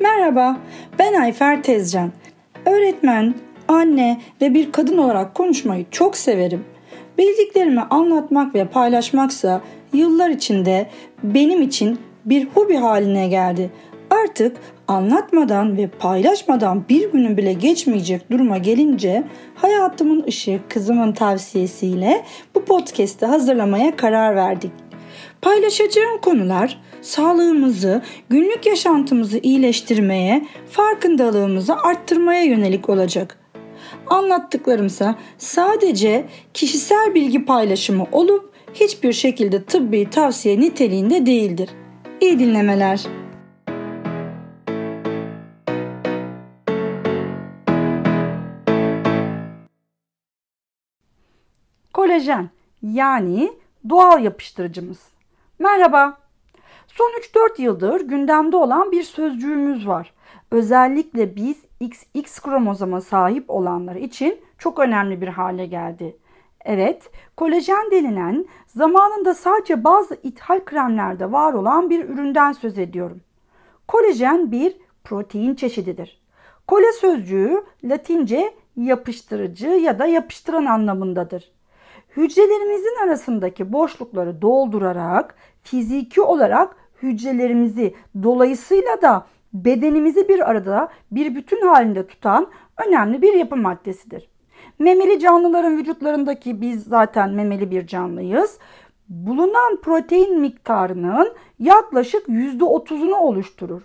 Merhaba, ben Ayfer Tezcan. Öğretmen, anne ve bir kadın olarak konuşmayı çok severim. Bildiklerimi anlatmak ve paylaşmaksa yıllar içinde benim için bir hobi haline geldi. Artık anlatmadan ve paylaşmadan bir günün bile geçmeyecek duruma gelince hayatımın ışığı kızımın tavsiyesiyle bu podcast'i hazırlamaya karar verdik. Paylaşacağım konular sağlığımızı, günlük yaşantımızı iyileştirmeye, farkındalığımızı arttırmaya yönelik olacak. Anlattıklarımsa sadece kişisel bilgi paylaşımı olup hiçbir şekilde tıbbi tavsiye niteliğinde değildir. İyi dinlemeler. Kolajen yani doğal yapıştırıcımız. Merhaba. Son 3-4 yıldır gündemde olan bir sözcüğümüz var. Özellikle biz XX kromozoma sahip olanlar için çok önemli bir hale geldi. Evet, kolajen denilen zamanında sadece bazı ithal kremlerde var olan bir üründen söz ediyorum. Kolajen bir protein çeşididir. Kole sözcüğü Latince yapıştırıcı ya da yapıştıran anlamındadır. Hücrelerimizin arasındaki boşlukları doldurarak fiziki olarak hücrelerimizi dolayısıyla da bedenimizi bir arada bir bütün halinde tutan önemli bir yapı maddesidir. Memeli canlıların vücutlarındaki biz zaten memeli bir canlıyız. Bulunan protein miktarının yaklaşık %30'unu oluşturur.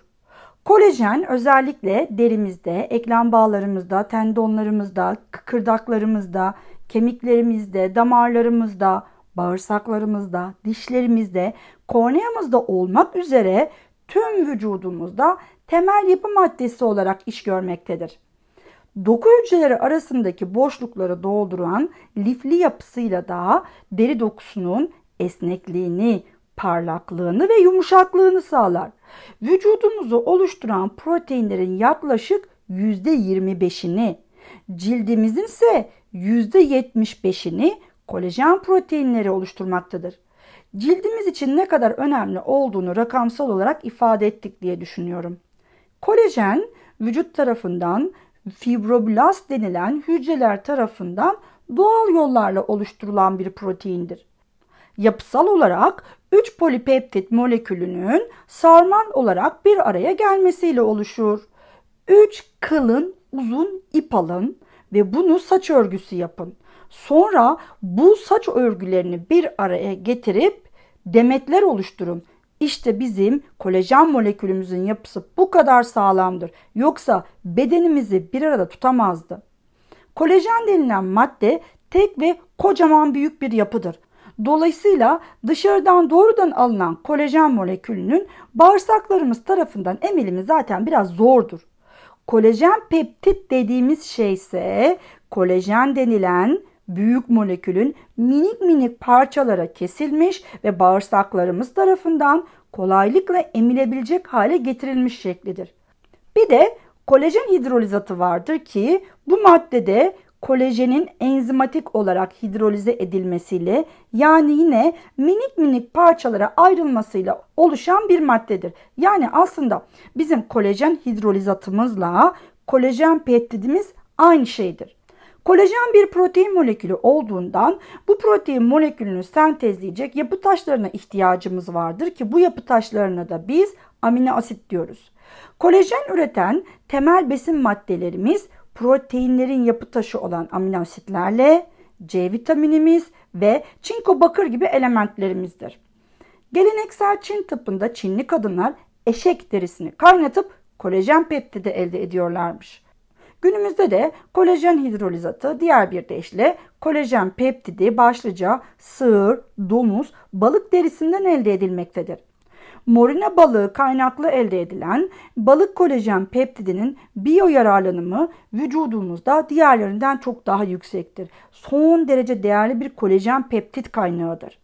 Kolajen özellikle derimizde, eklem bağlarımızda, tendonlarımızda, kıkırdaklarımızda, kemiklerimizde, damarlarımızda, bağırsaklarımızda, dişlerimizde, korneamızda olmak üzere tüm vücudumuzda temel yapı maddesi olarak iş görmektedir. Doku hücreleri arasındaki boşlukları dolduran lifli yapısıyla da deri dokusunun esnekliğini, parlaklığını ve yumuşaklığını sağlar. Vücudumuzu oluşturan proteinlerin yaklaşık %25'ini, cildimizin ise %75'ini kolajen proteinleri oluşturmaktadır. Cildimiz için ne kadar önemli olduğunu rakamsal olarak ifade ettik diye düşünüyorum. Kolajen vücut tarafından fibroblast denilen hücreler tarafından doğal yollarla oluşturulan bir proteindir. Yapısal olarak 3 polipeptit molekülünün sarmal olarak bir araya gelmesiyle oluşur. 3 kılın uzun ip alın ve bunu saç örgüsü yapın. Sonra bu saç örgülerini bir araya getirip demetler oluşturun. İşte bizim kolajen molekülümüzün yapısı bu kadar sağlamdır. Yoksa bedenimizi bir arada tutamazdı. Kolajen denilen madde tek ve kocaman büyük bir yapıdır. Dolayısıyla dışarıdan doğrudan alınan kolajen molekülünün bağırsaklarımız tarafından emilimi zaten biraz zordur. Kolajen peptit dediğimiz şey ise kolajen denilen büyük molekülün minik minik parçalara kesilmiş ve bağırsaklarımız tarafından kolaylıkla emilebilecek hale getirilmiş şeklidir. Bir de kolajen hidrolizatı vardır ki bu maddede kolajenin enzimatik olarak hidrolize edilmesiyle yani yine minik minik parçalara ayrılmasıyla oluşan bir maddedir. Yani aslında bizim kolajen hidrolizatımızla kolajen peptidimiz aynı şeydir. Kolajen bir protein molekülü olduğundan bu protein molekülünü sentezleyecek yapı taşlarına ihtiyacımız vardır ki bu yapı taşlarına da biz amino asit diyoruz. Kolajen üreten temel besin maddelerimiz proteinlerin yapı taşı olan amino asitlerle C vitaminimiz ve çinko bakır gibi elementlerimizdir. Geleneksel Çin tıbbında Çinli kadınlar eşek derisini kaynatıp kolajen peptidi elde ediyorlarmış. Günümüzde de kolajen hidrolizatı diğer bir deyişle kolajen peptidi başlıca sığır, domuz, balık derisinden elde edilmektedir. Morina balığı kaynaklı elde edilen balık kolajen peptidinin biyo yararlanımı vücudumuzda diğerlerinden çok daha yüksektir. Son derece değerli bir kolajen peptit kaynağıdır.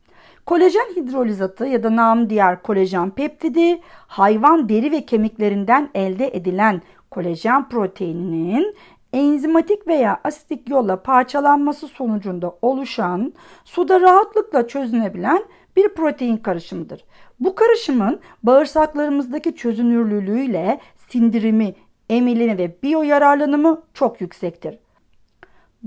Kolajen hidrolizatı ya da nam diğer kolajen peptidi hayvan deri ve kemiklerinden elde edilen kolajen proteininin enzimatik veya asitik yolla parçalanması sonucunda oluşan suda rahatlıkla çözünebilen bir protein karışımıdır. Bu karışımın bağırsaklarımızdaki çözünürlülüğüyle sindirimi, emilimi ve biyo yararlanımı çok yüksektir.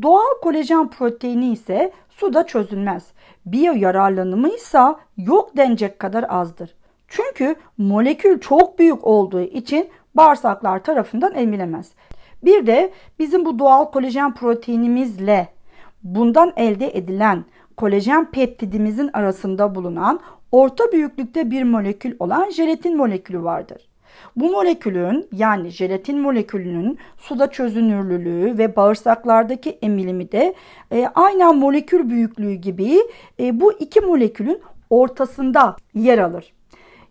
Doğal kolajen proteini ise suda çözülmez. Biyo yararlanımı ise yok denecek kadar azdır. Çünkü molekül çok büyük olduğu için bağırsaklar tarafından emilemez. Bir de bizim bu doğal kolajen proteinimizle bundan elde edilen kolajen peptidimizin arasında bulunan orta büyüklükte bir molekül olan jelatin molekülü vardır. Bu molekülün yani jelatin molekülünün suda çözünürlülüğü ve bağırsaklardaki emilimi de e, aynen molekül büyüklüğü gibi e, bu iki molekülün ortasında yer alır.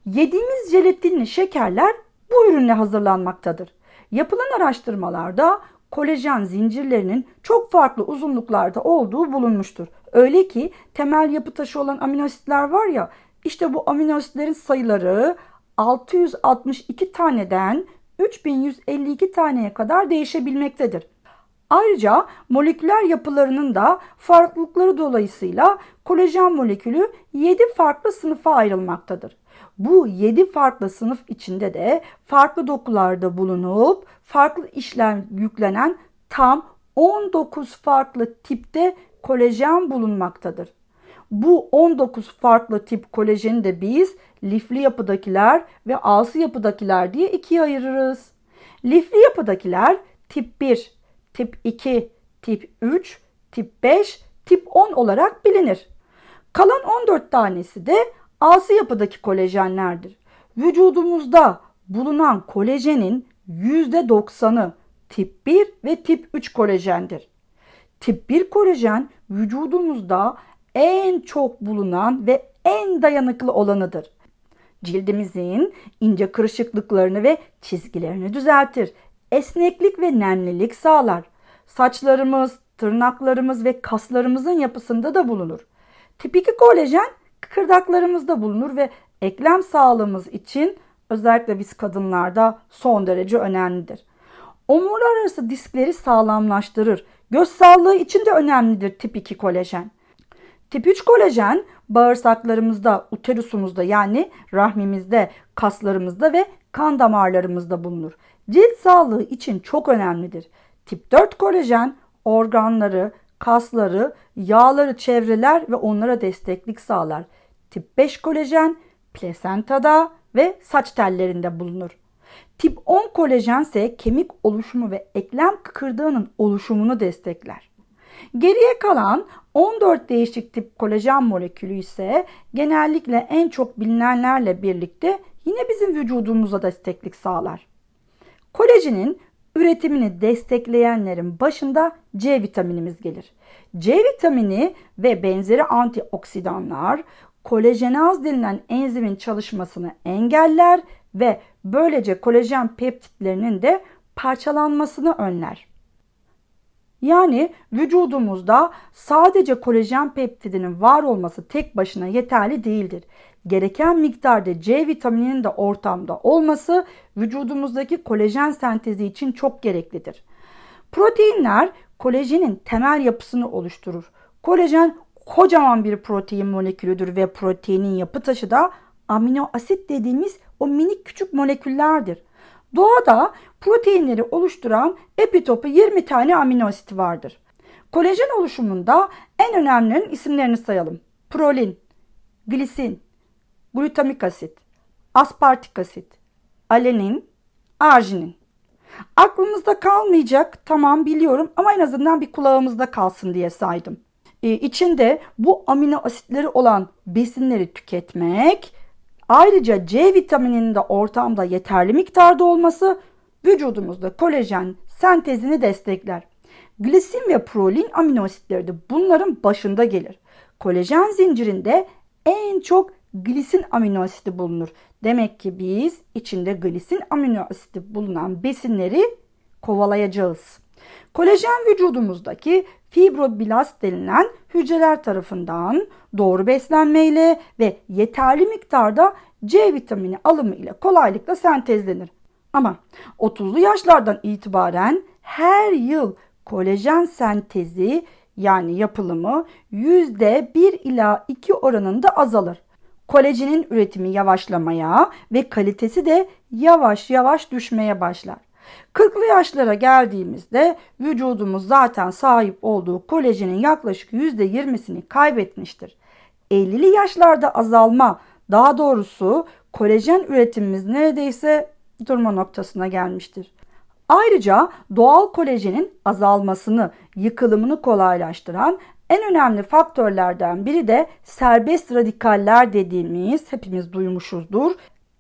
Yediğimiz jelatinli şekerler bu ürünle hazırlanmaktadır. Yapılan araştırmalarda kolajen zincirlerinin çok farklı uzunluklarda olduğu bulunmuştur. Öyle ki temel yapı taşı olan amino asitler var ya işte bu amino sayıları 662 taneden 3152 taneye kadar değişebilmektedir. Ayrıca moleküler yapılarının da farklılıkları dolayısıyla kolajen molekülü 7 farklı sınıfa ayrılmaktadır. Bu 7 farklı sınıf içinde de farklı dokularda bulunup farklı işlem yüklenen tam 19 farklı tipte kolajen bulunmaktadır. Bu 19 farklı tip kolajeni de biz lifli yapıdakiler ve alsı yapıdakiler diye ikiye ayırırız. Lifli yapıdakiler tip 1, tip 2, tip 3, tip 5, tip 10 olarak bilinir. Kalan 14 tanesi de alsı yapıdaki kolajenlerdir. Vücudumuzda bulunan kolajenin %90'ı tip 1 ve tip 3 kolajendir. Tip 1 kolajen vücudumuzda en çok bulunan ve en dayanıklı olanıdır. Cildimizin ince kırışıklıklarını ve çizgilerini düzeltir. Esneklik ve nemlilik sağlar. Saçlarımız, tırnaklarımız ve kaslarımızın yapısında da bulunur. Tip 2 kolajen kıkırdaklarımızda bulunur ve eklem sağlığımız için özellikle biz kadınlarda son derece önemlidir. Omurlar arası diskleri sağlamlaştırır. Göz sağlığı için de önemlidir tip 2 kolajen. Tip 3 kolajen bağırsaklarımızda, uterusumuzda yani rahmimizde, kaslarımızda ve kan damarlarımızda bulunur. Cilt sağlığı için çok önemlidir. Tip 4 kolajen organları, kasları, yağları çevreler ve onlara desteklik sağlar. Tip 5 kolajen plasentada ve saç tellerinde bulunur. Tip 10 kolajen ise kemik oluşumu ve eklem kıkırdağının oluşumunu destekler. Geriye kalan 14 değişik tip kolajen molekülü ise genellikle en çok bilinenlerle birlikte yine bizim vücudumuza desteklik sağlar. Kolajenin üretimini destekleyenlerin başında C vitaminimiz gelir. C vitamini ve benzeri antioksidanlar kolajenaz denilen enzimin çalışmasını engeller ve böylece kolajen peptitlerinin de parçalanmasını önler. Yani vücudumuzda sadece kolajen peptidinin var olması tek başına yeterli değildir. Gereken miktarda C vitamininin de ortamda olması vücudumuzdaki kolajen sentezi için çok gereklidir. Proteinler kolajenin temel yapısını oluşturur. Kolajen kocaman bir protein molekülüdür ve proteinin yapı taşı da amino asit dediğimiz o minik küçük moleküllerdir. Doğada proteinleri oluşturan epitopu 20 tane amino asit vardır. Kolajen oluşumunda en önemlilerin isimlerini sayalım. Prolin, glisin, glutamik asit, aspartik asit, alenin, arginin. Aklımızda kalmayacak tamam biliyorum ama en azından bir kulağımızda kalsın diye saydım. Ee, içinde bu amino asitleri olan besinleri tüketmek Ayrıca C vitamininin de ortamda yeterli miktarda olması vücudumuzda kolajen sentezini destekler. Glisin ve prolin amino asitleri de bunların başında gelir. Kolajen zincirinde en çok glisin amino asidi bulunur. Demek ki biz içinde glisin amino asidi bulunan besinleri kovalayacağız. Kolajen vücudumuzdaki fibroblast denilen hücreler tarafından doğru beslenmeyle ve yeterli miktarda C vitamini alımı ile kolaylıkla sentezlenir. Ama 30'lu yaşlardan itibaren her yıl kolajen sentezi yani yapılımı %1 ila 2 oranında azalır. Kolajenin üretimi yavaşlamaya ve kalitesi de yavaş yavaş düşmeye başlar. 40'lı yaşlara geldiğimizde vücudumuz zaten sahip olduğu kolajenin yaklaşık %20'sini kaybetmiştir. 50'li yaşlarda azalma, daha doğrusu kolajen üretimimiz neredeyse durma noktasına gelmiştir. Ayrıca doğal kolajenin azalmasını, yıkılımını kolaylaştıran en önemli faktörlerden biri de serbest radikaller dediğimiz hepimiz duymuşuzdur.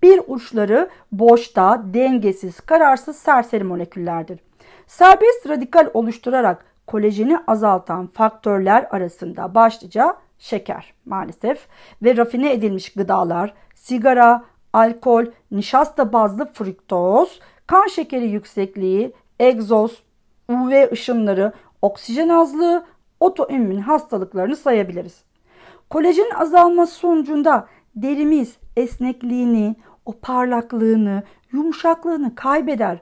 Bir uçları boşta, dengesiz, kararsız serseri moleküllerdir. Serbest radikal oluşturarak kolajeni azaltan faktörler arasında başlıca şeker maalesef ve rafine edilmiş gıdalar, sigara, alkol, nişasta bazlı fruktoz, kan şekeri yüksekliği, egzoz, UV ışınları, oksijen azlığı, otoimmün hastalıklarını sayabiliriz. Kolajen azalması sonucunda derimiz esnekliğini, o parlaklığını, yumuşaklığını kaybeder,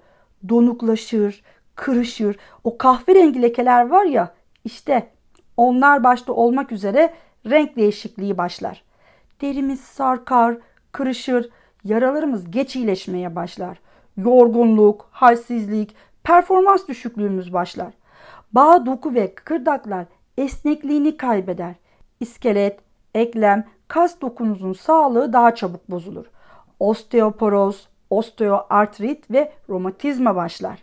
donuklaşır, kırışır. O kahverengi lekeler var ya işte onlar başta olmak üzere renk değişikliği başlar. Derimiz sarkar, kırışır, yaralarımız geç iyileşmeye başlar. Yorgunluk, halsizlik, performans düşüklüğümüz başlar. Bağ, doku ve kıkırdaklar esnekliğini kaybeder. İskelet, eklem, kas dokunuzun sağlığı daha çabuk bozulur. Osteoporoz, osteoartrit ve romatizma başlar.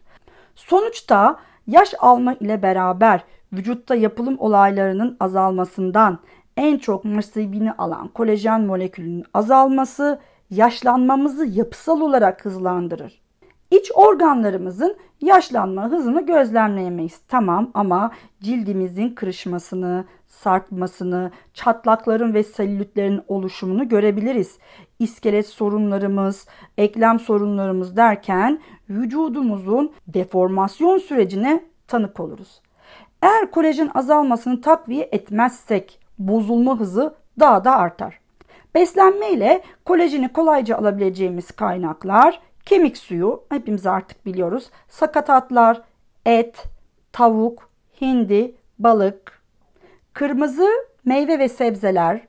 Sonuçta yaş alma ile beraber vücutta yapılım olaylarının azalmasından en çok nasibini alan kolajen molekülünün azalması yaşlanmamızı yapısal olarak hızlandırır. İç organlarımızın yaşlanma hızını gözlemleyemeyiz. Tamam ama cildimizin kırışmasını, sarkmasını, çatlakların ve selülitlerin oluşumunu görebiliriz. İskelet sorunlarımız, eklem sorunlarımız derken vücudumuzun deformasyon sürecine tanık oluruz. Eğer kolajen azalmasını takviye etmezsek bozulma hızı daha da artar. Beslenme ile kolajeni kolayca alabileceğimiz kaynaklar kemik suyu hepimiz artık biliyoruz. Sakatatlar, et, tavuk, hindi, balık, kırmızı meyve ve sebzeler,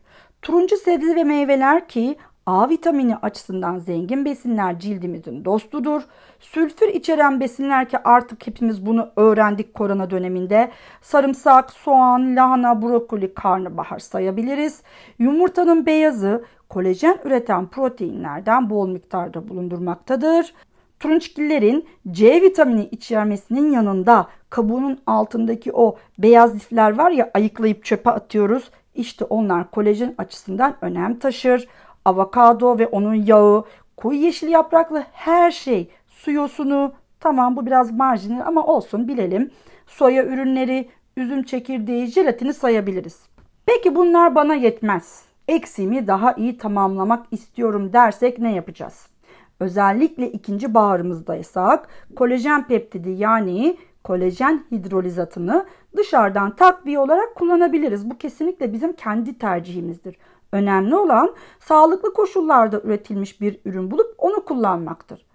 turuncu sebze ve meyveler ki A vitamini açısından zengin besinler cildimizin dostudur. Sülfür içeren besinler ki artık hepimiz bunu öğrendik korona döneminde. Sarımsak, soğan, lahana, brokoli, karnabahar sayabiliriz. Yumurtanın beyazı kolajen üreten proteinlerden bol miktarda bulundurmaktadır. Turunçgillerin C vitamini içermesinin yanında kabuğunun altındaki o beyaz lifler var ya ayıklayıp çöpe atıyoruz. İşte onlar kolajen açısından önem taşır avokado ve onun yağı, koyu yeşil yapraklı her şey, su yosunu, tamam bu biraz marjinal ama olsun bilelim. Soya ürünleri, üzüm çekirdeği, jelatini sayabiliriz. Peki bunlar bana yetmez. Eksiğimi daha iyi tamamlamak istiyorum dersek ne yapacağız? Özellikle ikinci bağrımızdaysak kolajen peptidi yani kolajen hidrolizatını dışarıdan takviye olarak kullanabiliriz. Bu kesinlikle bizim kendi tercihimizdir. Önemli olan sağlıklı koşullarda üretilmiş bir ürün bulup onu kullanmaktır.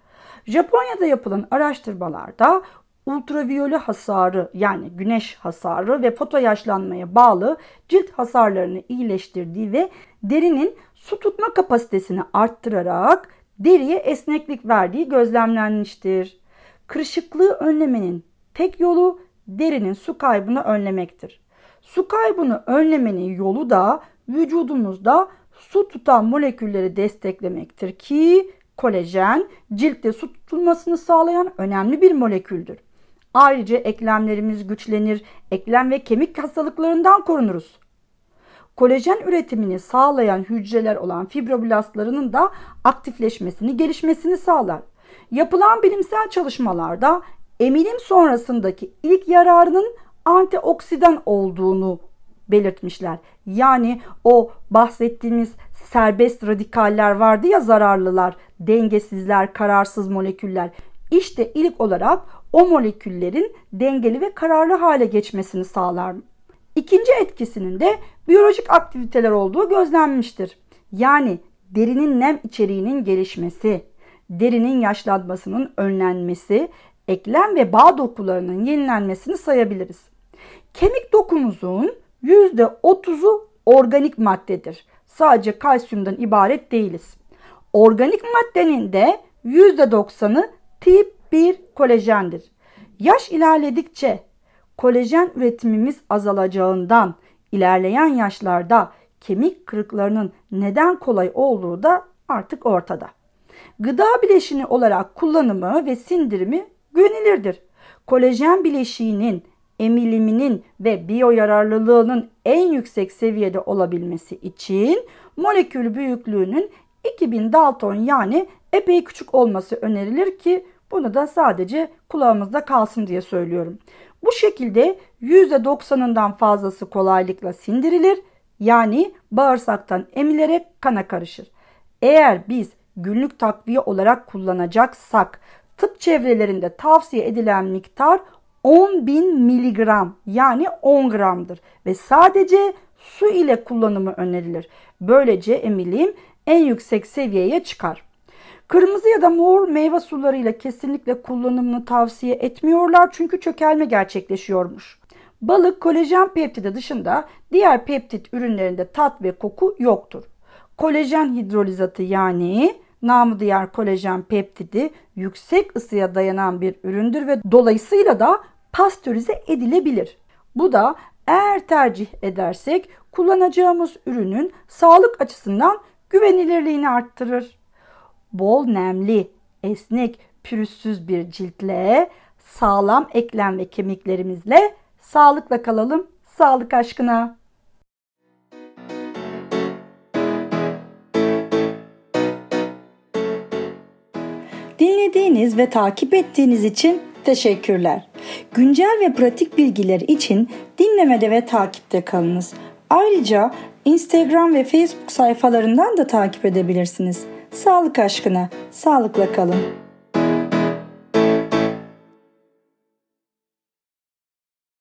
Japonya'da yapılan araştırmalarda ultraviyole hasarı yani güneş hasarı ve foto yaşlanmaya bağlı cilt hasarlarını iyileştirdiği ve derinin su tutma kapasitesini arttırarak deriye esneklik verdiği gözlemlenmiştir. Kırışıklığı önlemenin tek yolu derinin su kaybını önlemektir. Su kaybını önlemenin yolu da vücudumuzda su tutan molekülleri desteklemektir ki kolajen ciltte su tutulmasını sağlayan önemli bir moleküldür. Ayrıca eklemlerimiz güçlenir, eklem ve kemik hastalıklarından korunuruz. Kolajen üretimini sağlayan hücreler olan fibroblastlarının da aktifleşmesini, gelişmesini sağlar. Yapılan bilimsel çalışmalarda emilim sonrasındaki ilk yararının antioksidan olduğunu belirtmişler. Yani o bahsettiğimiz serbest radikaller vardı ya zararlılar, dengesizler, kararsız moleküller. İşte ilk olarak o moleküllerin dengeli ve kararlı hale geçmesini sağlar. İkinci etkisinin de biyolojik aktiviteler olduğu gözlenmiştir. Yani derinin nem içeriğinin gelişmesi, derinin yaşlanmasının önlenmesi, eklem ve bağ dokularının yenilenmesini sayabiliriz. Kemik dokumuzun %30'u organik maddedir. sadece kalsiyumdan ibaret değiliz. Organik maddenin de %90'ı tip 1 kolajendir. Yaş ilerledikçe kolajen üretimimiz azalacağından ilerleyen yaşlarda kemik kırıklarının neden kolay olduğu da artık ortada. Gıda bileşini olarak kullanımı ve sindirimi güvenilirdir. Kolajen bileşiğinin emiliminin ve biyoyararlılığının en yüksek seviyede olabilmesi için molekül büyüklüğünün 2000 Dalton yani epey küçük olması önerilir ki bunu da sadece kulağımızda kalsın diye söylüyorum. Bu şekilde %90'ından fazlası kolaylıkla sindirilir yani bağırsaktan emilerek kana karışır. Eğer biz günlük takviye olarak kullanacaksak tıp çevrelerinde tavsiye edilen miktar 10.000 miligram yani 10 gramdır ve sadece su ile kullanımı önerilir. Böylece emilim en yüksek seviyeye çıkar. Kırmızı ya da mor meyve sularıyla kesinlikle kullanımını tavsiye etmiyorlar çünkü çökelme gerçekleşiyormuş. Balık kolajen peptidi dışında diğer peptit ürünlerinde tat ve koku yoktur. Kolajen hidrolizatı yani namı diğer kolajen peptidi yüksek ısıya dayanan bir üründür ve dolayısıyla da pastörize edilebilir. Bu da eğer tercih edersek kullanacağımız ürünün sağlık açısından güvenilirliğini arttırır. Bol nemli, esnek, pürüzsüz bir ciltle, sağlam eklem ve kemiklerimizle sağlıkla kalalım, sağlık aşkına. Dinlediğiniz ve takip ettiğiniz için teşekkürler. Güncel ve pratik bilgiler için dinlemede ve takipte kalınız. Ayrıca Instagram ve Facebook sayfalarından da takip edebilirsiniz. Sağlık aşkına, sağlıkla kalın.